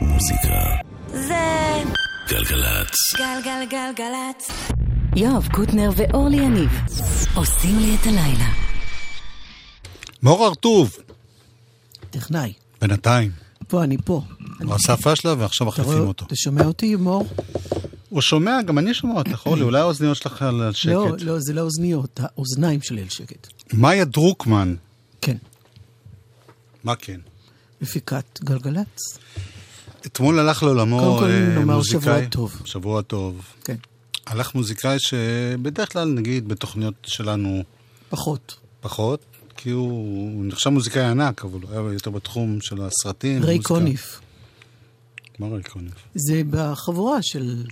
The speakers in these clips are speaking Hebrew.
מוזיקה. זה גלגלצ. גלגלגלגלצ. יואב קוטנר ואורלי יניב עושים לי את הלילה. מור הרטוב, טכנאי. בינתיים. פה, אני פה. הוא עשה פשלה ועכשיו מחליפים אותו. אתה שומע אותי, מור? הוא שומע, גם אני שומע אותך, אורלי, אולי האוזניות שלך על לא, שקט. לא, זה לא אוזניות, האוזניים שלי על שקט. מאיה דרוקמן, כן, מה כן? מפיקת גלגלצ. אתמול הלך לעולמו קודם כל, אה, נאמר מוזיקאי. שבוע טוב. שבוע טוב. כן, הלך מוזיקאי שבדרך כלל, נגיד, בתוכניות שלנו פחות. פחות, כי הוא, הוא נחשב מוזיקאי ענק, אבל הוא היה יותר בתחום של הסרטים. ריי. קוניף. מה ריי קוניף? זה בחבורה של...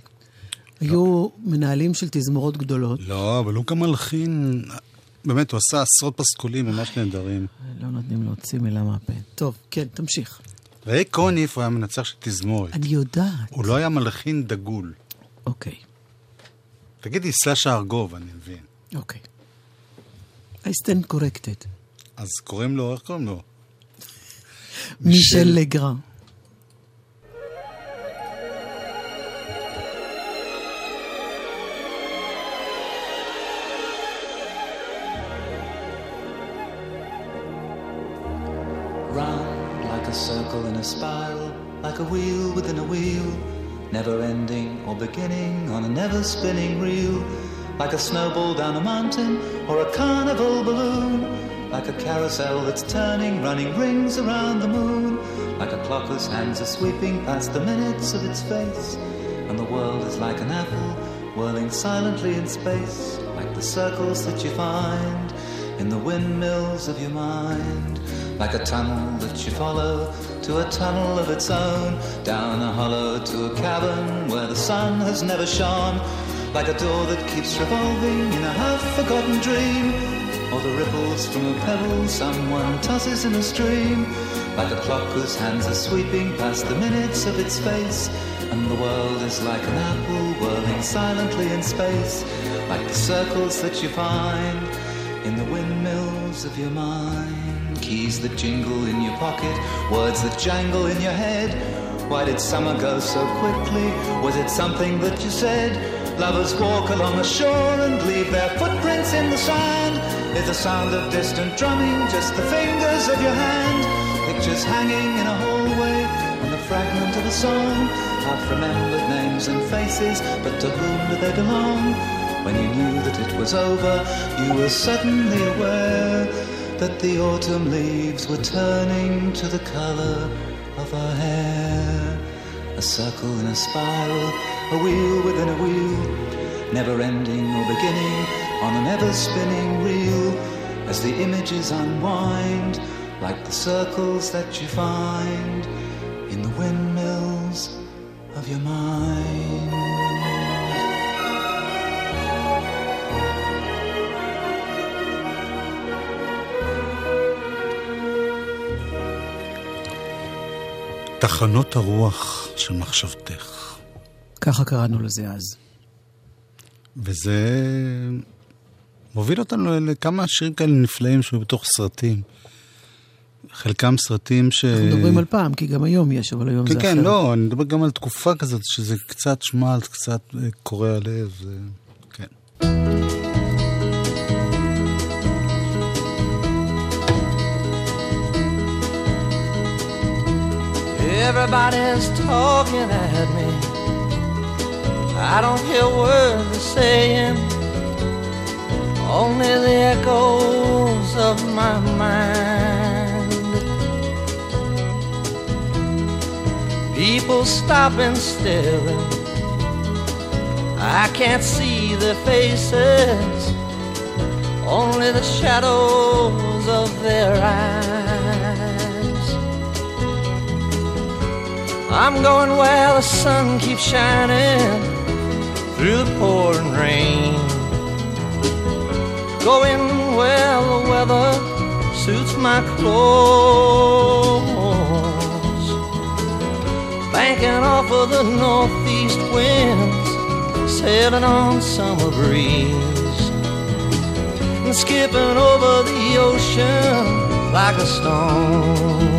היו מנהלים של תזמורות גדולות. לא, אבל הוא גם מלחין, באמת, הוא עשה עשרות פסקולים ממש נהדרים. לא נותנים להוציא מילה מהפה. טוב, כן, תמשיך. ריי קוניף הוא היה מנצח של תזמורת. אני יודעת. הוא לא היה מלחין דגול. אוקיי, תגידי סלאש הארגוב, אני מבין. אוקיי. I stand corrected. אז קוראים לו, איך קוראים לו? מישל לגרן. Spiral, like a wheel within a wheel, never ending or beginning on a never spinning reel, like a snowball down a mountain or a carnival balloon, like a carousel that's turning, running rings around the moon, like a clock whose hands are sweeping past the minutes of its face, and the world is like an apple whirling silently in space, like the circles that you find in the windmills of your mind, like a tunnel that you follow to a tunnel of its own, down a hollow to a cavern where the sun has never shone, like a door that keeps revolving in a half-forgotten dream, or the ripples from a pebble someone tosses in a stream, like a clock whose hands are sweeping past the minutes of its face, and the world is like an apple whirling silently in space, like the circles that you find in the windmills of your mind. Keys that jingle in your pocket, words that jangle in your head. Why did summer go so quickly? Was it something that you said? Lovers walk along the shore and leave their footprints in the sand. Is the sound of distant drumming just the fingers of your hand? Pictures hanging in a hallway and the fragment of a song. Half remembered names and faces, but to whom do they belong? When you knew that it was over, you were suddenly aware that the autumn leaves were turning to the color of her hair. A circle in a spiral, a wheel within a wheel, never ending or beginning on an ever spinning reel as the images unwind like the circles that you find תחנות הרוח של מחשבתך. ככה קראנו לזה אז. וזה מוביל אותנו לכמה שירים כאלה נפלאים שהיו בתוך סרטים. חלקם סרטים ש... אנחנו מדברים על פעם, כי גם היום יש, אבל היום זה כן, אחרת. כן, לא, אני מדבר גם על תקופה כזאת, שזה קצת שמלט, קצת אה, קורע לב, זה... Everybody's talking at me. I don't hear words they're saying, only the echoes of my mind. People stop and staring. I can't see their faces, only the shadows of their eyes. I'm going where the sun keeps shining through the pouring rain. Going where the weather suits my clothes. Banking off of the northeast winds, sailing on summer breeze. And skipping over the ocean like a stone.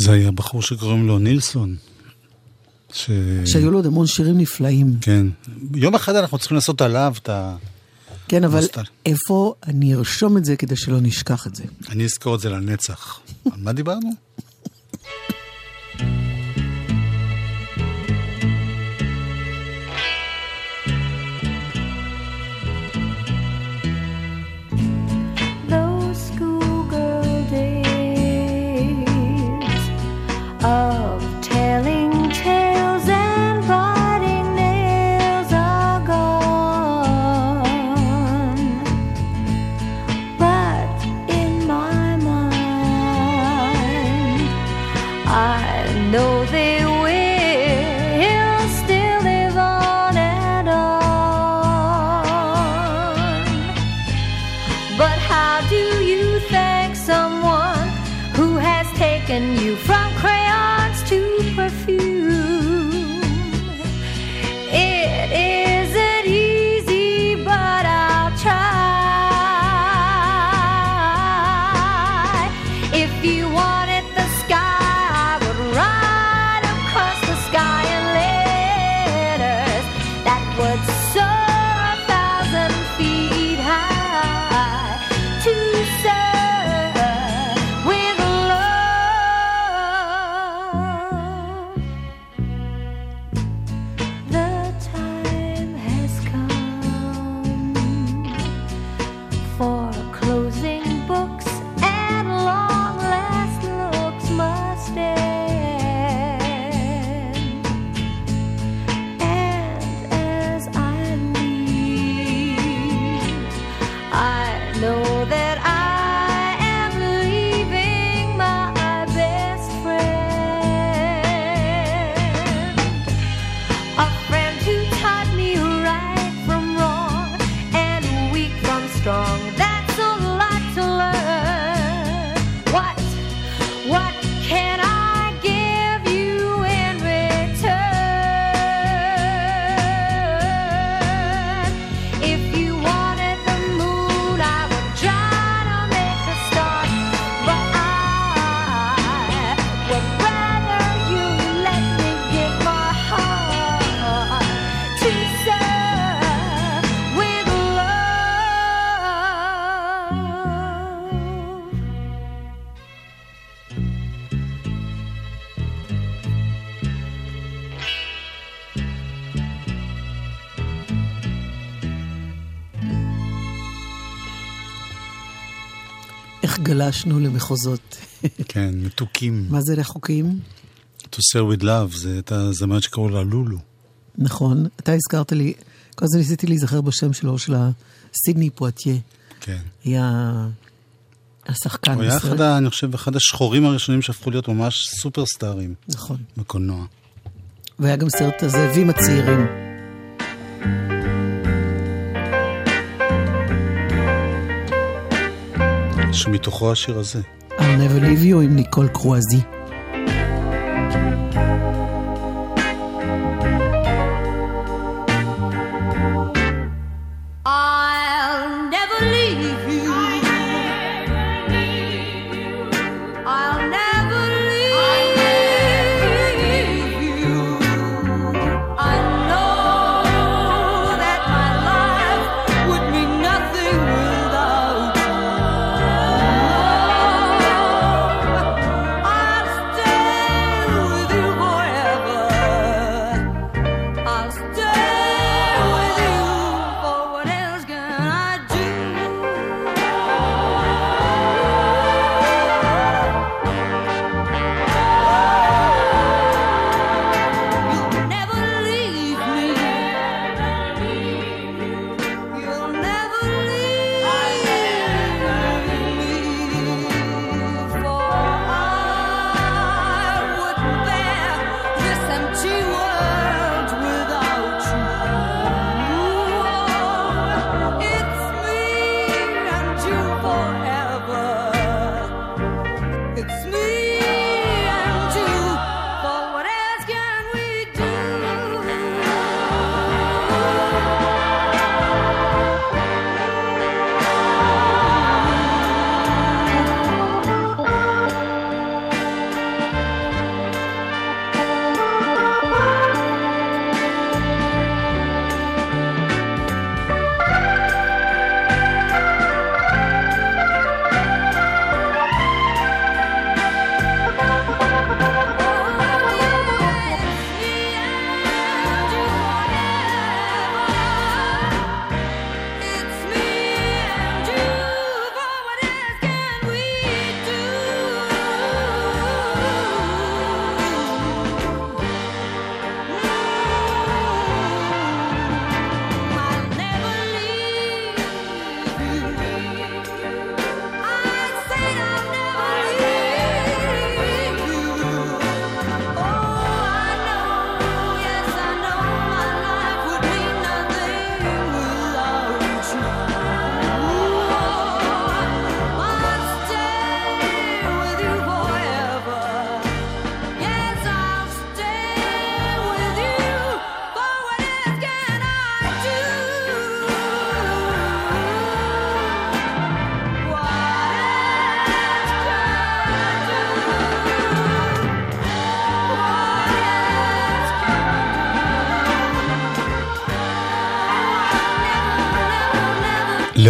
זה היה בחור שקוראים לו נילסון. ש... שהיו לו עוד המון שירים נפלאים. כן. יום אחד אנחנו צריכים לעשות עליו את ה... כן, אבל נוסטל. איפה אני ארשום את זה כדי שלא נשכח את זה? אני אזכור את זה לנצח. על מה דיברנו? גלשנו למחוזות. כן, מתוקים. מה זה לחוקים? To serve with love, זה את הזמרת שקראו לה לולו. נכון, אתה הזכרת לי, כל הזמן ניסיתי להיזכר בשם שלו, של סידני פואטיה. כן. היה השחקן הוא היה. אחד, ה- אני חושב, אחד השחורים הראשונים שהפכו להיות ממש סופרסטארים נכון. בקולנוע. והיה גם סרט הזאבים הצעירים. שמתוכו השיר הזה. I'll never leave you עם ניקול קרואזי.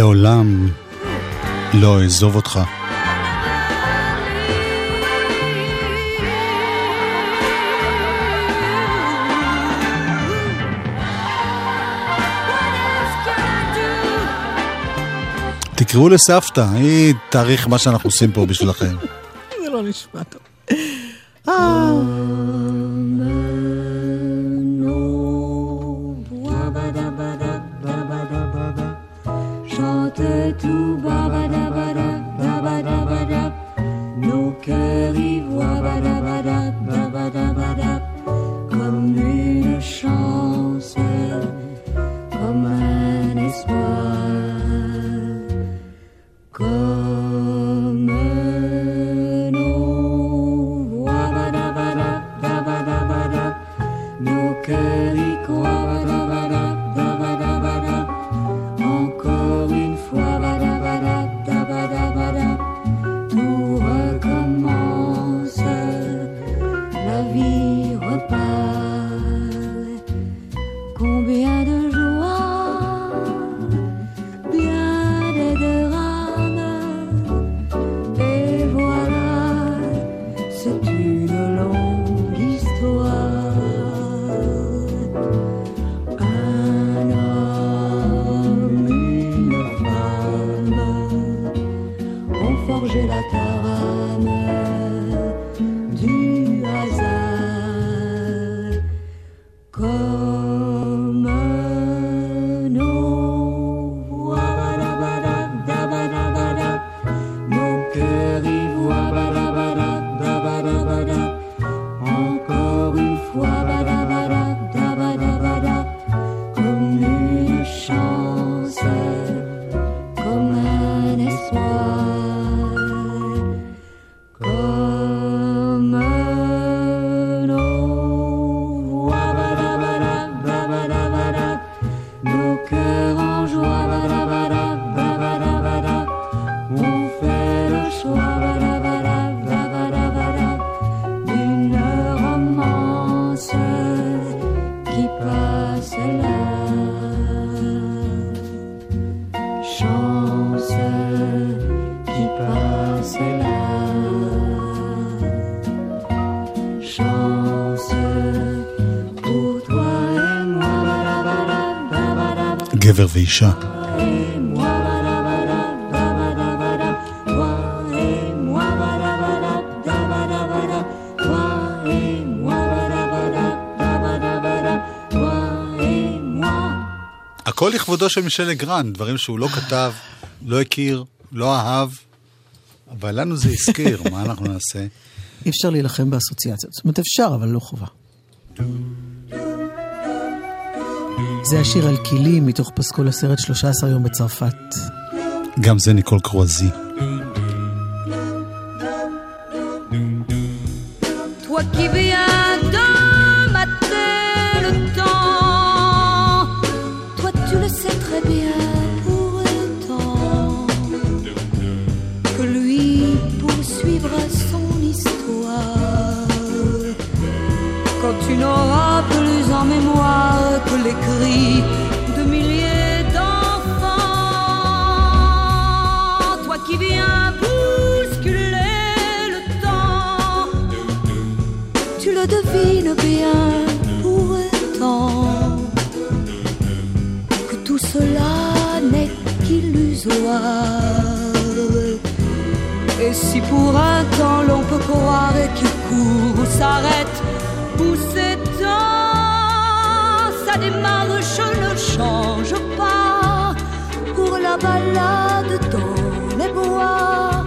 לעולם לא אעזוב אותך. תקראו לסבתא, היא תאריך מה שאנחנו עושים פה בשבילכם. זה לא נשמע טוב. אה. to Baba. ואישה. הכל לכבודו של מישל לגרן, דברים שהוא לא כתב, לא הכיר, לא אהב, אבל לנו זה הזכיר, מה אנחנו נעשה? אי אפשר להילחם באסוציאציות. זאת אומרת, אפשר, אבל לא חובה. זה השיר על כלים מתוך פסקול הסרט 13 יום בצרפת. גם זה ניקול קרואזי. Toi qui viens sa démarche ne change pas pour la balade dans les bois,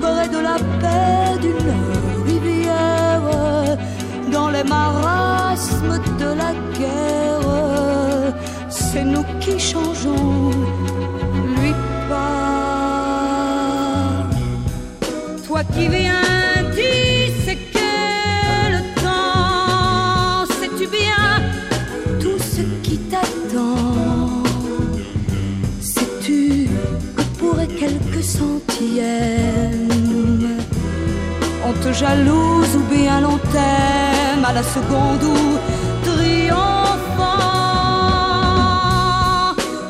près de la paix d'une rivière, dans les marasmes de la guerre. C'est nous qui changeons, lui pas. Toi qui viens jalouse ou bien l'on à la seconde ou triomphant.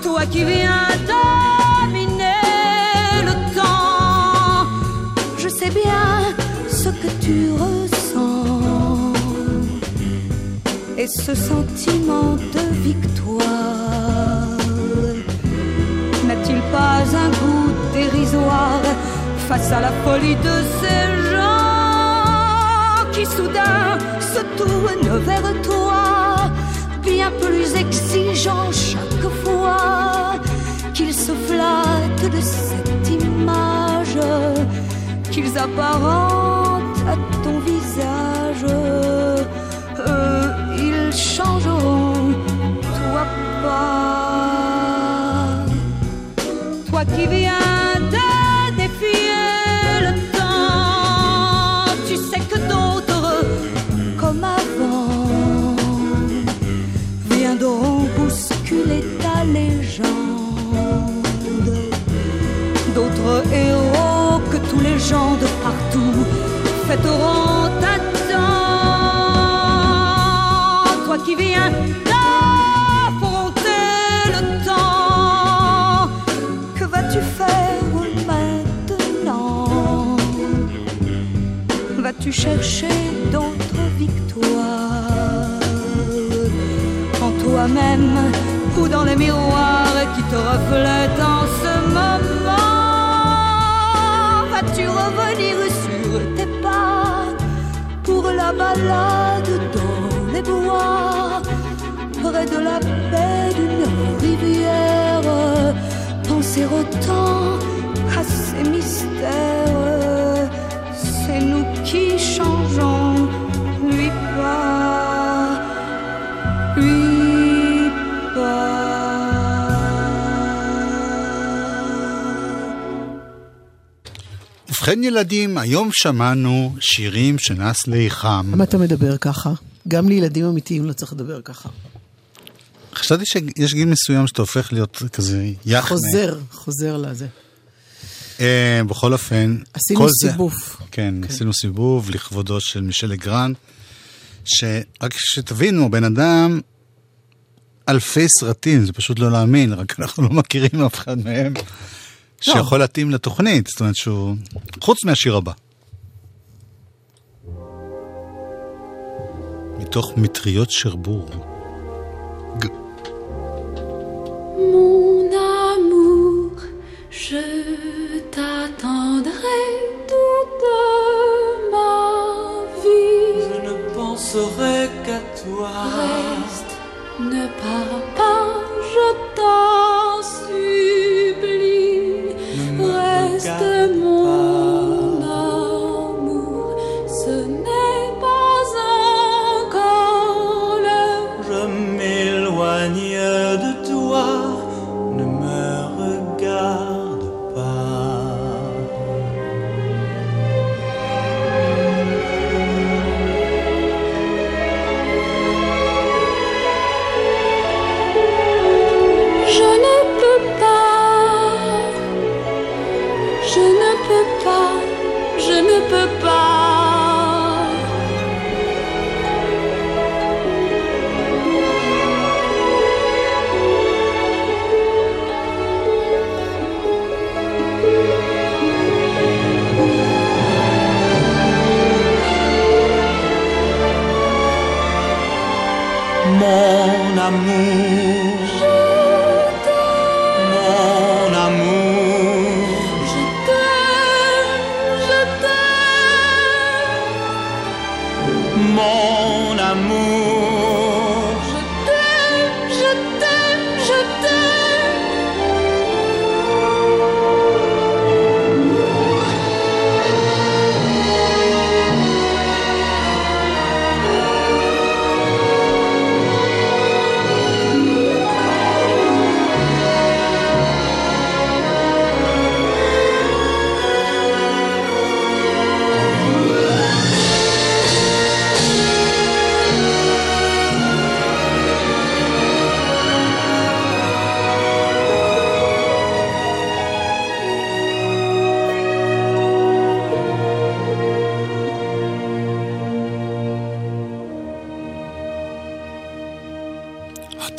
Toi qui viens dominer le temps, je sais bien ce que tu ressens. Et ce sentiment de victoire n'a-t-il pas un goût dérisoire face à la folie de ces gens? Qui soudain se tournent vers toi, bien plus exigeants chaque fois qu'ils se flattent de cette image qu'ils apparentent à ton visage. Ils changeront, toi pas. Toi qui viens Toi qui viens d'affronter le temps, que vas-tu faire maintenant? Vas-tu chercher d'autres victoires en toi-même ou dans les miroirs qui te reflètent en ce balade dans les bois près de la baie d'une rivière. Penser autant à ces mystères ובכן ילדים, היום שמענו שירים שנס ליחם. למה אתה מדבר ככה? גם לילדים אמיתיים לא צריך לדבר ככה. חשבתי שיש גיל מסוים שאתה הופך להיות כזה יחנה. חוזר, חוזר לזה. אה, בכל אופן, עשינו כל זה- סיבוב. כן, עשינו סיבוב לכבודו של מישל לגרן, שרק שתבינו, הבן אדם, אלפי סרטים, זה פשוט לא להאמין, רק אנחנו לא מכירים אף אחד מהם שיכול להתאים לתוכנית, זאת אומרת שהוא... חוץ מהשיר הבא. מתוך מטריות שרבור. Reste, ne pars pas, je t'en supplie. しても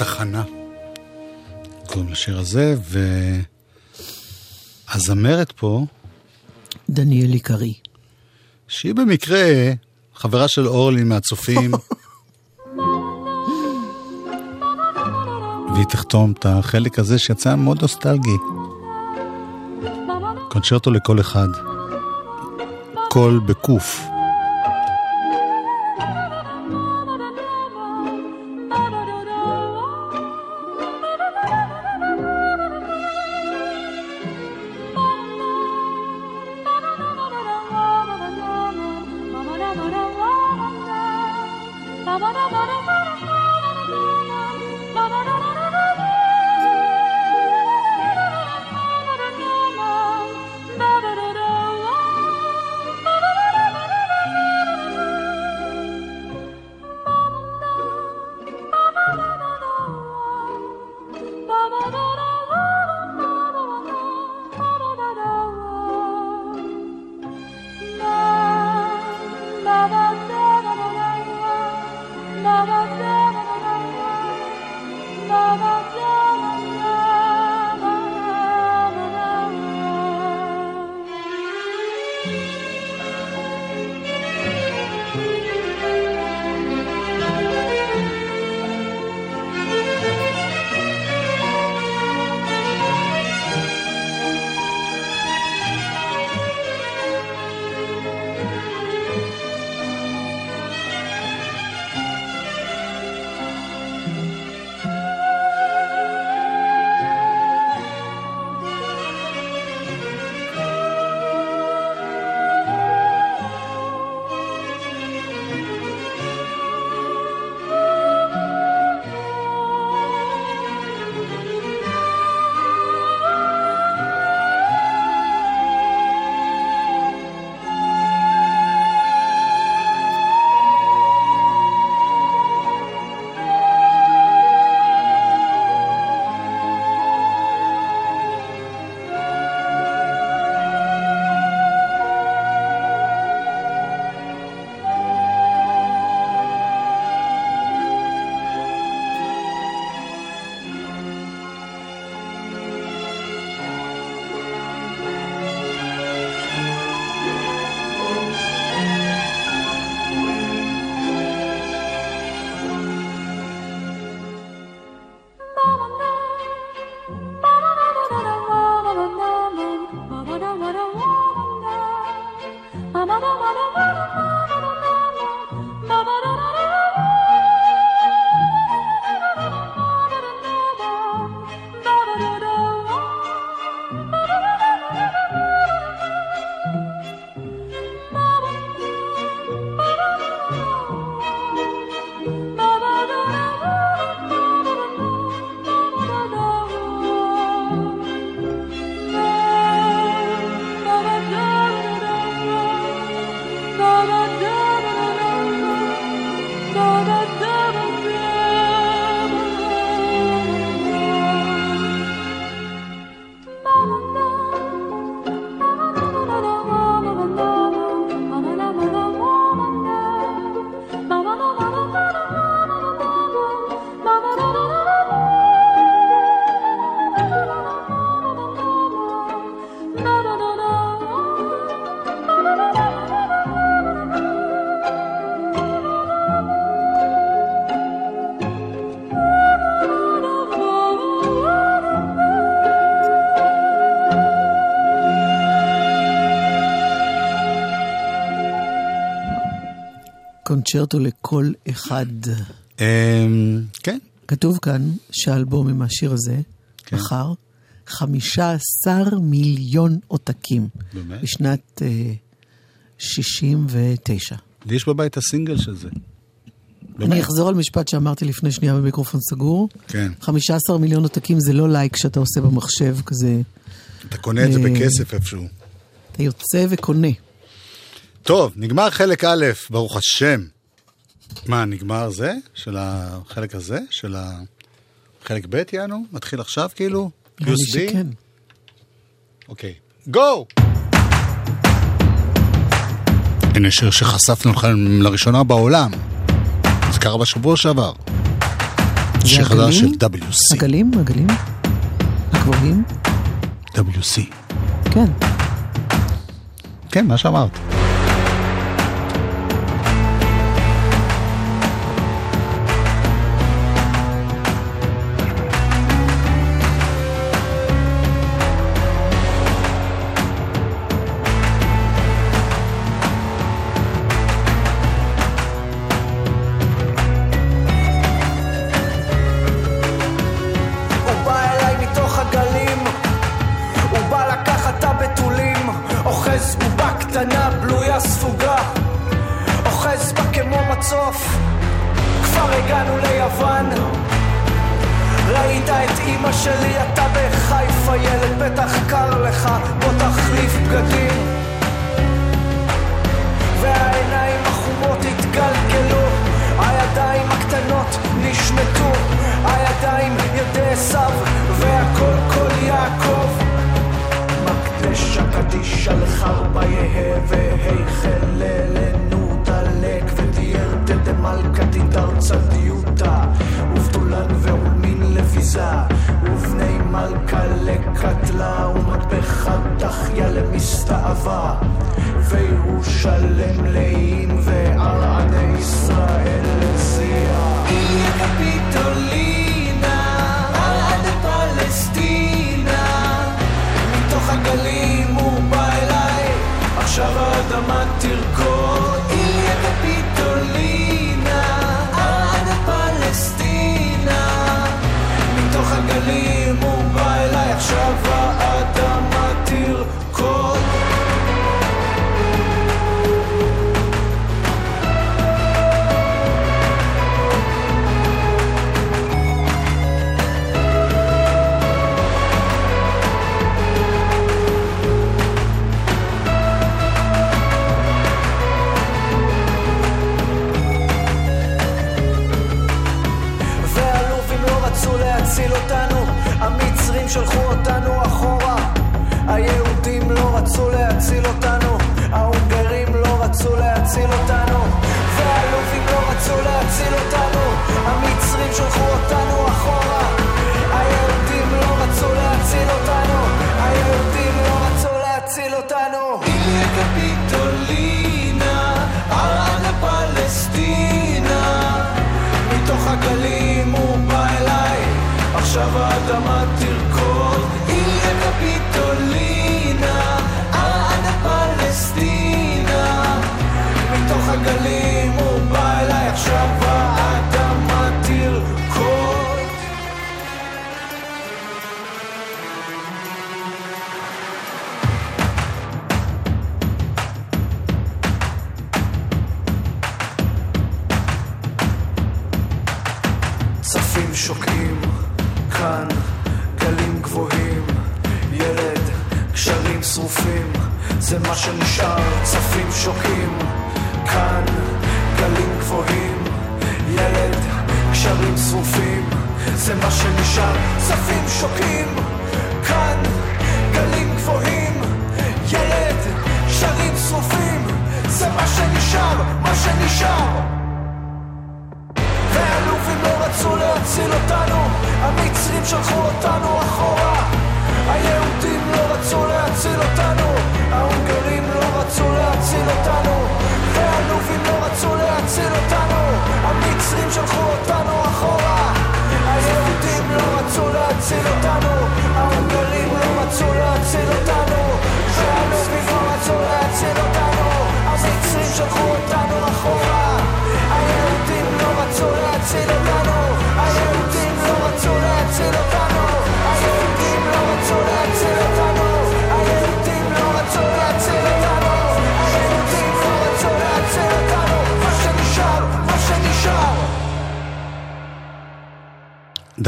התחנה. קוראים לשיר הזה, והזמרת פה... דניאל עיקרי. שהיא במקרה חברה של אורלי מהצופים. והיא תחתום את החלק הזה שיצא מאוד נוסטלגי. קונצ'רטו לכל אחד. קול בקוף. קונצ'רטו לכל אחד. אמ, כן, כתוב כאן שהאלבום עם השיר הזה כן. מכר 15 מיליון עותקים. באמת? בשנת אה, 69. לי יש בבית הסינגל של זה. אני אחזור על משפט שאמרתי לפני שנייה במיקרופון סגור. כן. 15 מיליון עותקים זה לא לייק שאתה עושה במחשב, כזה... אתה קונה את זה אה, בכסף איפשהו. אתה יוצא וקונה. טוב, נגמר חלק א', ברוך השם. מה, נגמר זה? של החלק הזה? של החלק ב', יענו? מתחיל עכשיו כאילו? נראה לי? שכן. אוקיי. גו! הנה שיר שחשפנו לכם לראשונה בעולם. זה קרה בשבוע שעבר. שיר חדש של? WC. הגלים? הגלים? הגבוהים? WC. כן. כן, מה שאמרת. למסתאבה וירושלם לאים וערעני ישראל לזיעה איליה קפיטולינה ערד פלסטינה מתוך הגלים הוא בא אליי, עכשיו האדמה תרקוד. איליה קפיטולינה, עד פלסטינה. מתוך הגלים הוא בא אליי, עכשיו להציל אותנו. והלובים לא רצו להציל אותנו, המצרים שלחו אותנו אחורה. היהודים לא רצו להציל אותנו, היהודים לא רצו להציל אותנו. איליה קפיטולינה. מתוך הגלים הוא בא אליי, עכשיו האדמה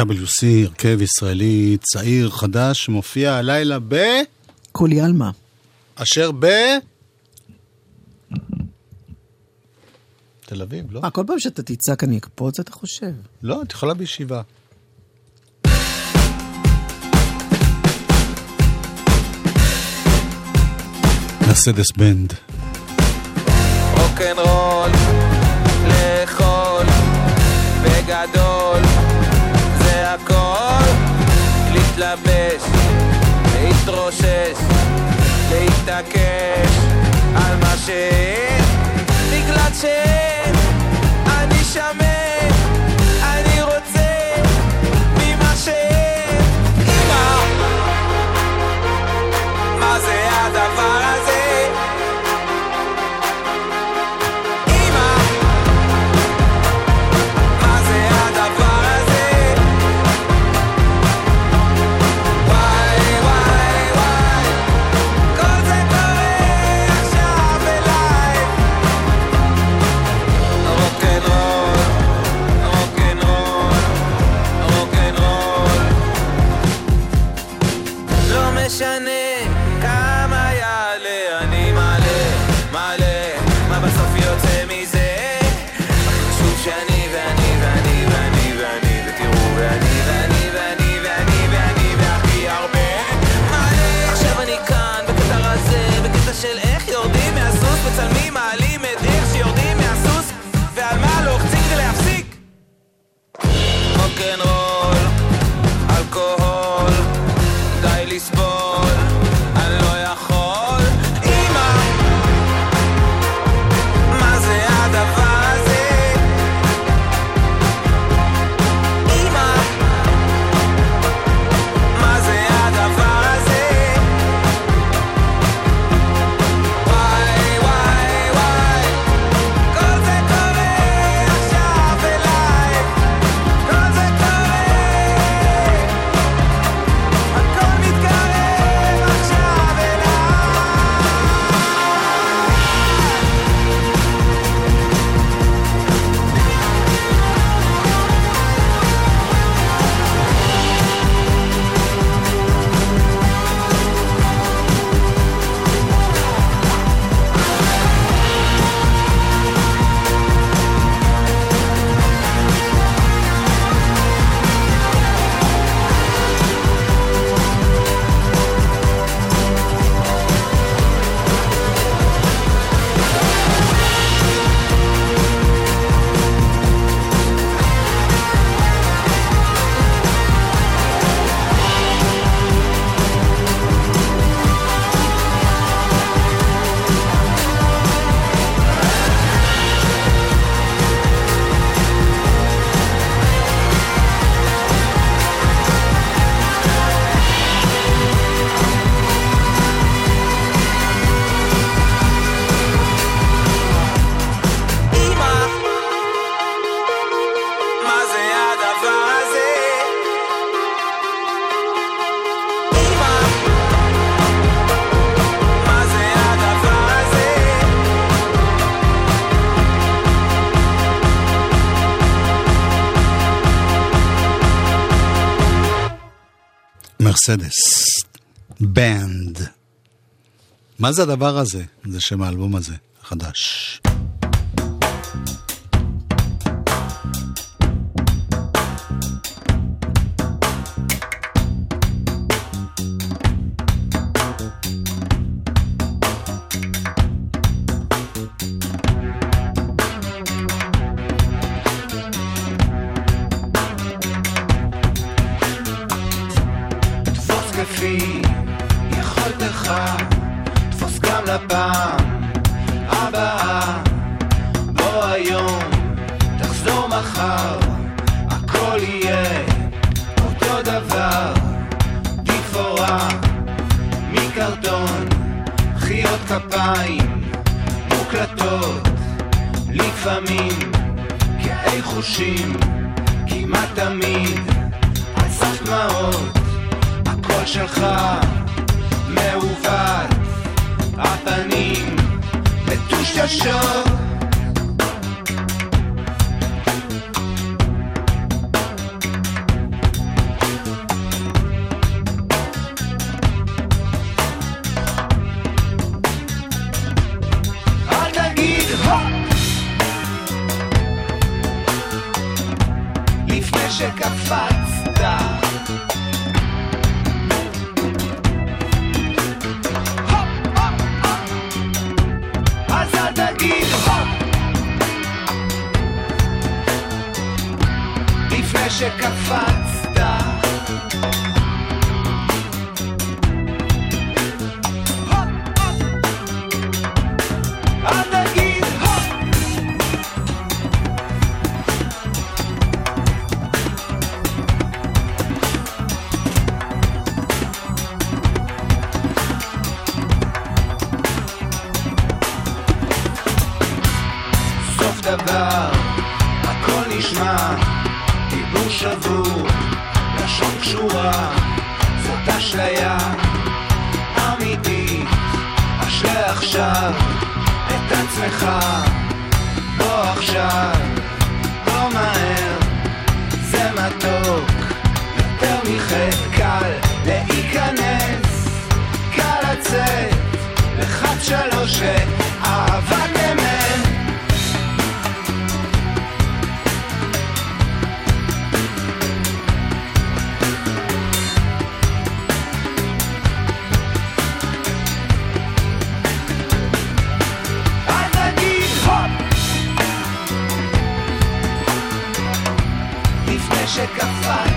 WC, הרכב ישראלי צעיר, חדש, מופיע הלילה ב... קולי עלמה. אשר ב... תל אביב, לא? מה, כל פעם שאתה תצעק אני אקפוץ, אתה חושב. לא, את יכולה בישיבה. מרסדס בנד. רוקנרול להתרושש, להתעקש על מה שאין, בגלל שאין, אני שם can מרסדס, בנד. מה זה הדבר הזה? זה שם האלבום הזה, החדש. לפעמים כאי חושים, כמעט תמיד. על סף דמעות, הקול שלך מעוות, הפנים מטושטשות לפני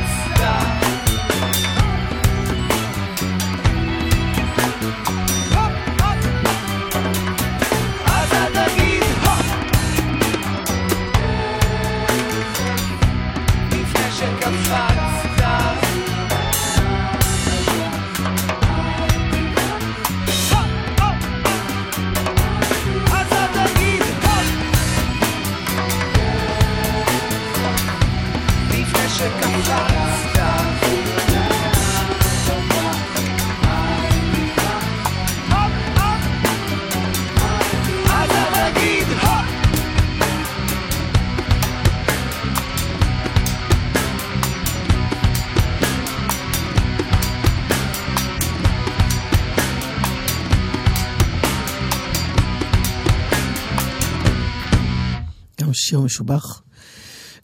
שיר משובח,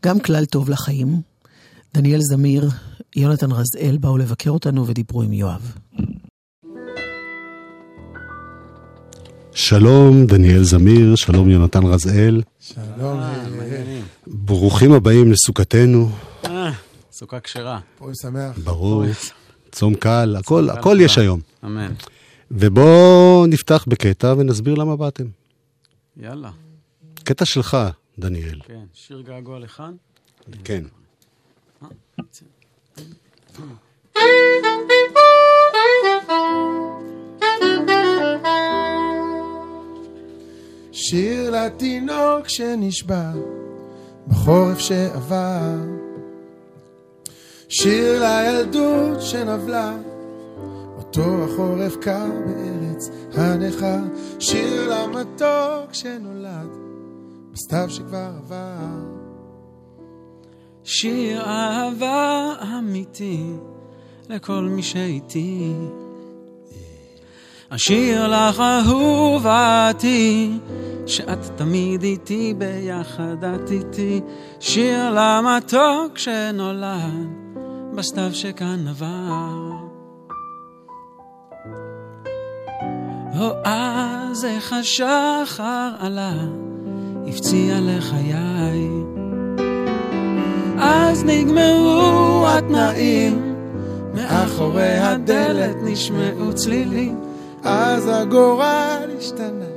גם כלל טוב לחיים. דניאל זמיר, יונתן רזאל באו לבקר אותנו ודיברו עם יואב. שלום, דניאל זמיר, שלום יונתן רזאל. שלום, ברוכים הבאים לסוכתנו, סוכה כשרה. פורים שמח. ברור, צום קל, הכל, הכל יש היום. אמן. ובואו נפתח בקטע ונסביר למה באתם. יאללה. קטע שלך, דניאל. כן, שיר געגוע לכאן. כן. שיר לתינוק שנשבע בחורף שעבר. שיר לילדות שנבלה, אותו החורף קר בארץ הנכר. שיר למתוק שנולד בסתיו שכבר עבר. שיר אהבה אמיתי לכל מי שאיתי. אשיר לך אהובתי, שאת תמיד איתי ביחד את איתי. שיר למתוק שנולד בסתיו שכאן עבר. או אז איך השחר עלה, הפציע לחיי. אז נגמרו התנאים, מאחורי הדלת נשמעו צלילים, אז הגורל השתנה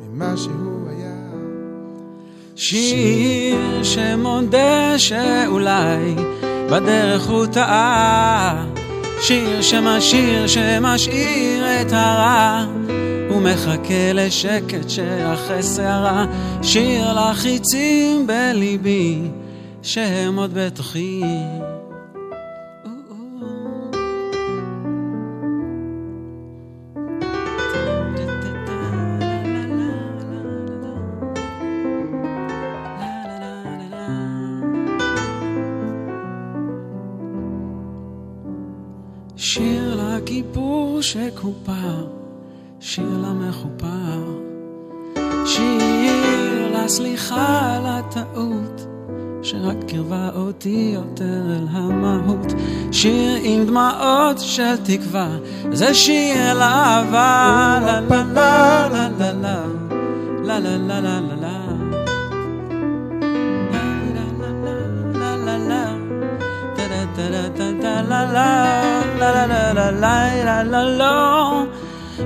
ממה שהוא היה. שיר שמודה שאולי בדרך הוא טעה. שיר שמשאיר, שמשאיר את הרע. הוא מחכה לשקט שאחרי סערה. שיר לחיצים בליבי, שהם עוד בתוכי. שיר לכיפור שכופר, שיר למכופר, שיר לסליחה על הטעות, שרק קרבה אותי יותר אל המהות, שיר עם דמעות של תקווה, זה שיר לאהבה, לה לה לה לה לה לה לה לה לה לה לה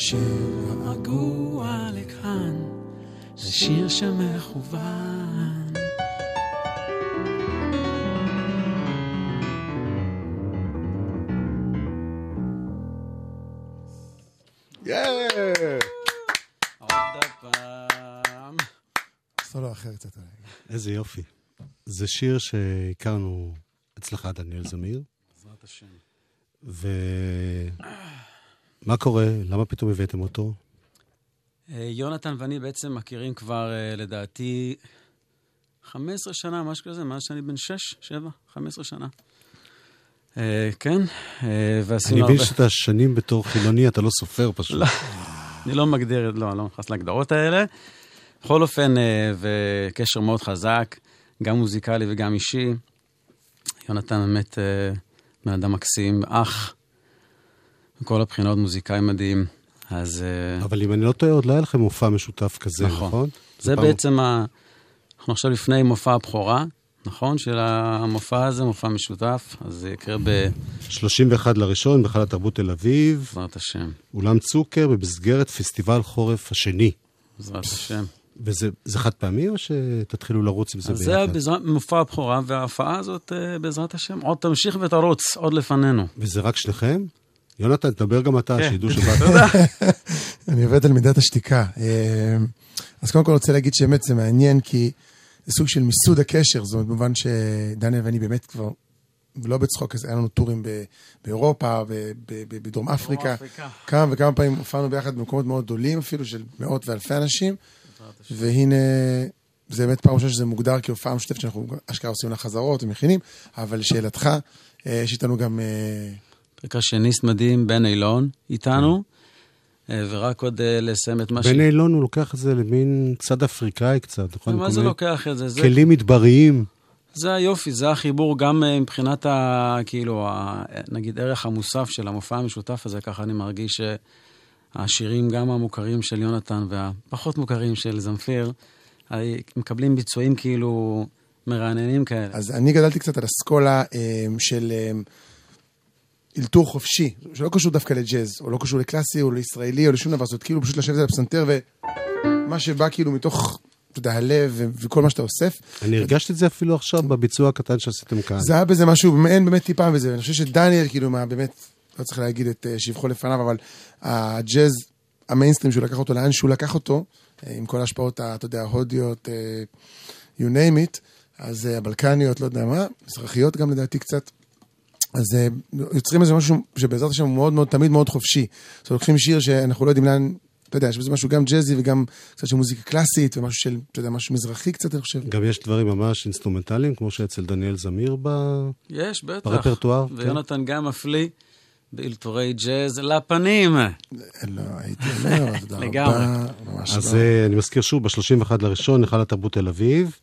שיר לכאן, זה שיר שמכוון. סולו אחר קצת. איזה יופי. זה שיר שהכרנו אצלך, דניאל זמיר, בעזרת השם. ומה קורה? למה פתאום הבאתם אותו? אה, יונתן ואני בעצם מכירים כבר, אה, לדעתי, 15 שנה, משהו כזה, מאז שאני בן 6, 7, 15 שנה. אה, כן, ועשינו אני הרבה... מבין שאתה שנים בתור חילוני, אתה לא סופר פשוט. לא. אני לא מגדיר, לא, אני לא נכנס להגדרות האלה. בכל אופן, וקשר מאוד חזק, גם מוזיקלי וגם אישי. יונתן באמת בן אדם מקסים, אח, מכל הבחינות מוזיקאי מדהים. אז אה, אבל אם אני לא טועה, עוד לא היה לכם מופע משותף כזה, נכון. נכון? זה בעצם, ה... אנחנו עכשיו לפני מופע הבכורה, נכון? של המופע הזה, מופע משותף, אז זה יקרה בעזרת 31 לראשון, בהיכל התרבות תל אביב, השם, אולם צוקר, במסגרת פסטיבל חורף השני. בעזרת השם. וזה זה חד פעמי, או שתתחילו לרוץ עם זה אז זה ביחד? בעזרת- מופע הבכורה, וההופעה הזאת, אה, בעזרת השם, עוד תמשיך ותרוץ, עוד לפנינו. וזה רק שניכם? יונתן, תדבר גם אתה, כן. שידעו שבאת. אני עובד על מידת השתיקה. אה, אז קודם כל רוצה להגיד שבאמת זה מעניין, כי זה סוג של מיסוד הקשר, זאת אומרת, במובן שדניאל ואני באמת כבר, ולא בצחוק, אז היה לנו טורים ב- באירופה, בדרום אפריקה. כמה וכמה פעמים הופענו ביחד במקומות מאוד גדולים, אפילו של מאות ואלפי אנשים. והנה, זה באמת פעם ראשונה שזה מוגדר כהופעה משותפת שאנחנו אשכרה עושים לה חזרות ומכינים, אבל לשאלתך, אה, יש איתנו גם... פרקשניסט מדהים, בן אילון, איתנו, אה, ורק עוד אה, לסיים את מה ש... בן אילון הוא לוקח את זה למין צד אפריקאי קצת, נכון? מה זה לוקח את זה? זה כלים מדבריים. זה היופי, זה החיבור גם אה, מבחינת, ה, כאילו, ה, נגיד, ערך המוסף של המופע המשותף הזה, ככה אני מרגיש שהשירים, גם המוכרים של יונתן והפחות מוכרים של זמפיר, מקבלים ביצועים כאילו מרעננים כאלה. אז אני גדלתי קצת על אסכולה של אלתור חופשי, שלא קשור דווקא לג'אז, או לא קשור לקלאסי, או לישראלי, או לשום דבר, זאת כאילו פשוט לשבת על הפסנתר, ומה שבא כאילו מתוך, אתה יודע, הלב ו- וכל מה שאתה אוסף. אני הרגשתי את זה אפילו עכשיו בביצוע הקטן שעשיתם כאן. זה היה בזה משהו, מעין באמת טיפה בזה, ואני חושב שדניאל, כאילו, מה, באמת, לא צריך להגיד את אה, שבחו לפניו, אבל הג'אז, המיינסטרים שהוא לקח אותו לאן שהוא לקח אותו, אה, עם כל ההשפעות, אתה יודע, ההודיות, אה, you name it, אז הבלקניות, לא יודע מה, מזרחיות גם לדעתי קצת. אז אה, יוצרים איזה משהו שבעזרת השם הוא מאוד מאוד, תמיד מאוד חופשי. זאת אומרת, לוקחים שיר שאנחנו לא יודעים לאן, אתה יודע, יש בזה משהו גם ג'אזי וגם קצת של מוזיקה קלאסית, ומשהו של, אתה יודע, משהו מזרחי קצת, אני חושב. גם יש דברים ממש אינסטרומנטליים, כמו שאצל דניאל זמיר ב... יש, בטח. ברפרטואר, כן. ויונתן גם מפליא באלתורי ג'אז לפנים. לא, הייתי אומר, תודה לגמרי. רבה, ממש אז לא. אה, אני מזכיר שוב, ב-31 לראשון, היכל התרבות תל אביב,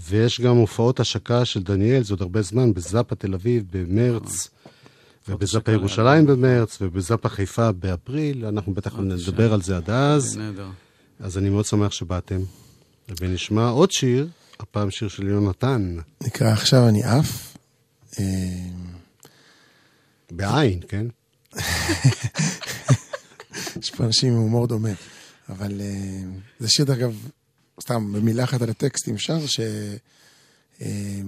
ויש גם הופעות השקה של דניאל, זה עוד הרבה זמן, בזאפה תל אביב במרץ, ובזאפה ירושלים במרץ, ובזאפה חיפה באפריל, אנחנו בטח נדבר על זה עד אז, נהדר. אז אני מאוד שמח שבאתם. ונשמע עוד שיר, הפעם שיר של יונתן, נקרא עכשיו אני עף. אה, בעין, כן? יש פה אנשים עם הומור דומה. אבל אה, זה שיר, דרך אגב, סתם במילה אחת על הטקסט, אם אפשר, ש... אה,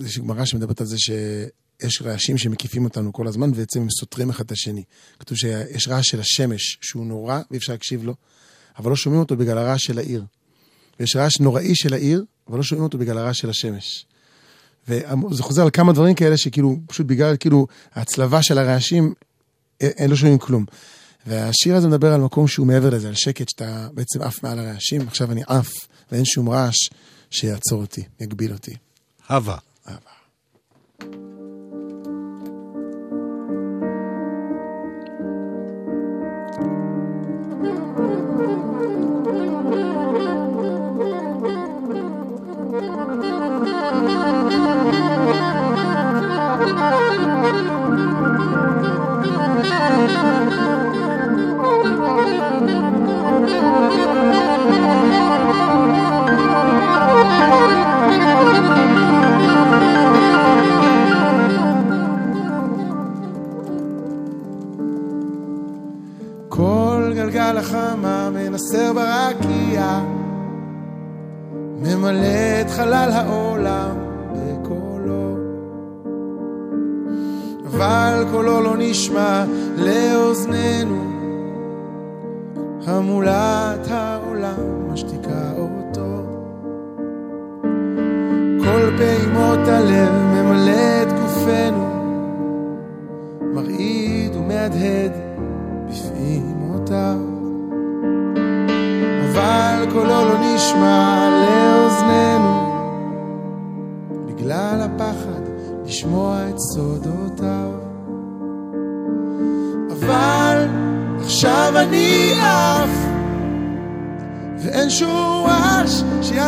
יש גמרא שמדברת על זה שיש רעשים שמקיפים אותנו כל הזמן, ובעצם הם סותרים אחד את השני. כתוב שיש רעש של השמש, שהוא נורא ואי אפשר להקשיב לו, אבל לא שומעים אותו בגלל הרעש של העיר. ויש רעש נוראי של העיר, אבל לא שומעים אותו בגלל הרעש של השמש. וזה חוזר על כמה דברים כאלה שכאילו, פשוט בגלל כאילו ההצלבה של הרעשים, אין לא שומעים כלום. והשיר הזה מדבר על מקום שהוא מעבר לזה, על שקט, שאתה בעצם עף מעל הרעשים, עכשיו אני עף, ואין שום רעש שיעצור אותי, יגביל אותי. הווה. כל קולו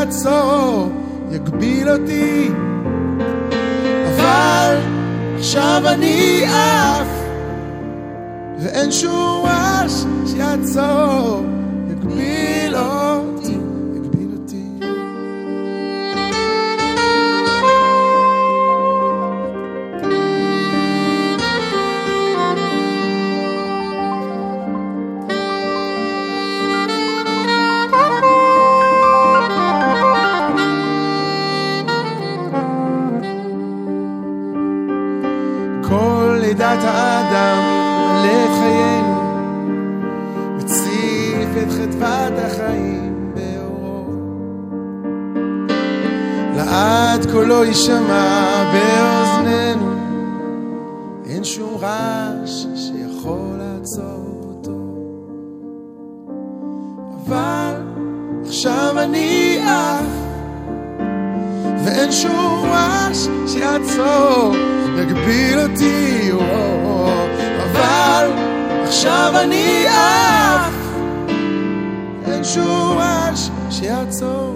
שיעצור, יגביל אותי. אבל עכשיו אני עף, ואין שום רעש שיעצור, חדוות החיים באורו. לעד קולו יישמע באוזנינו. אין שום רעש שיכול לעצור אותו. אבל עכשיו אני עף ואין שום רעש שיעצור, יגביל אותי, וואו, אבל עכשיו אני עף, אין שום רעש שיעצור,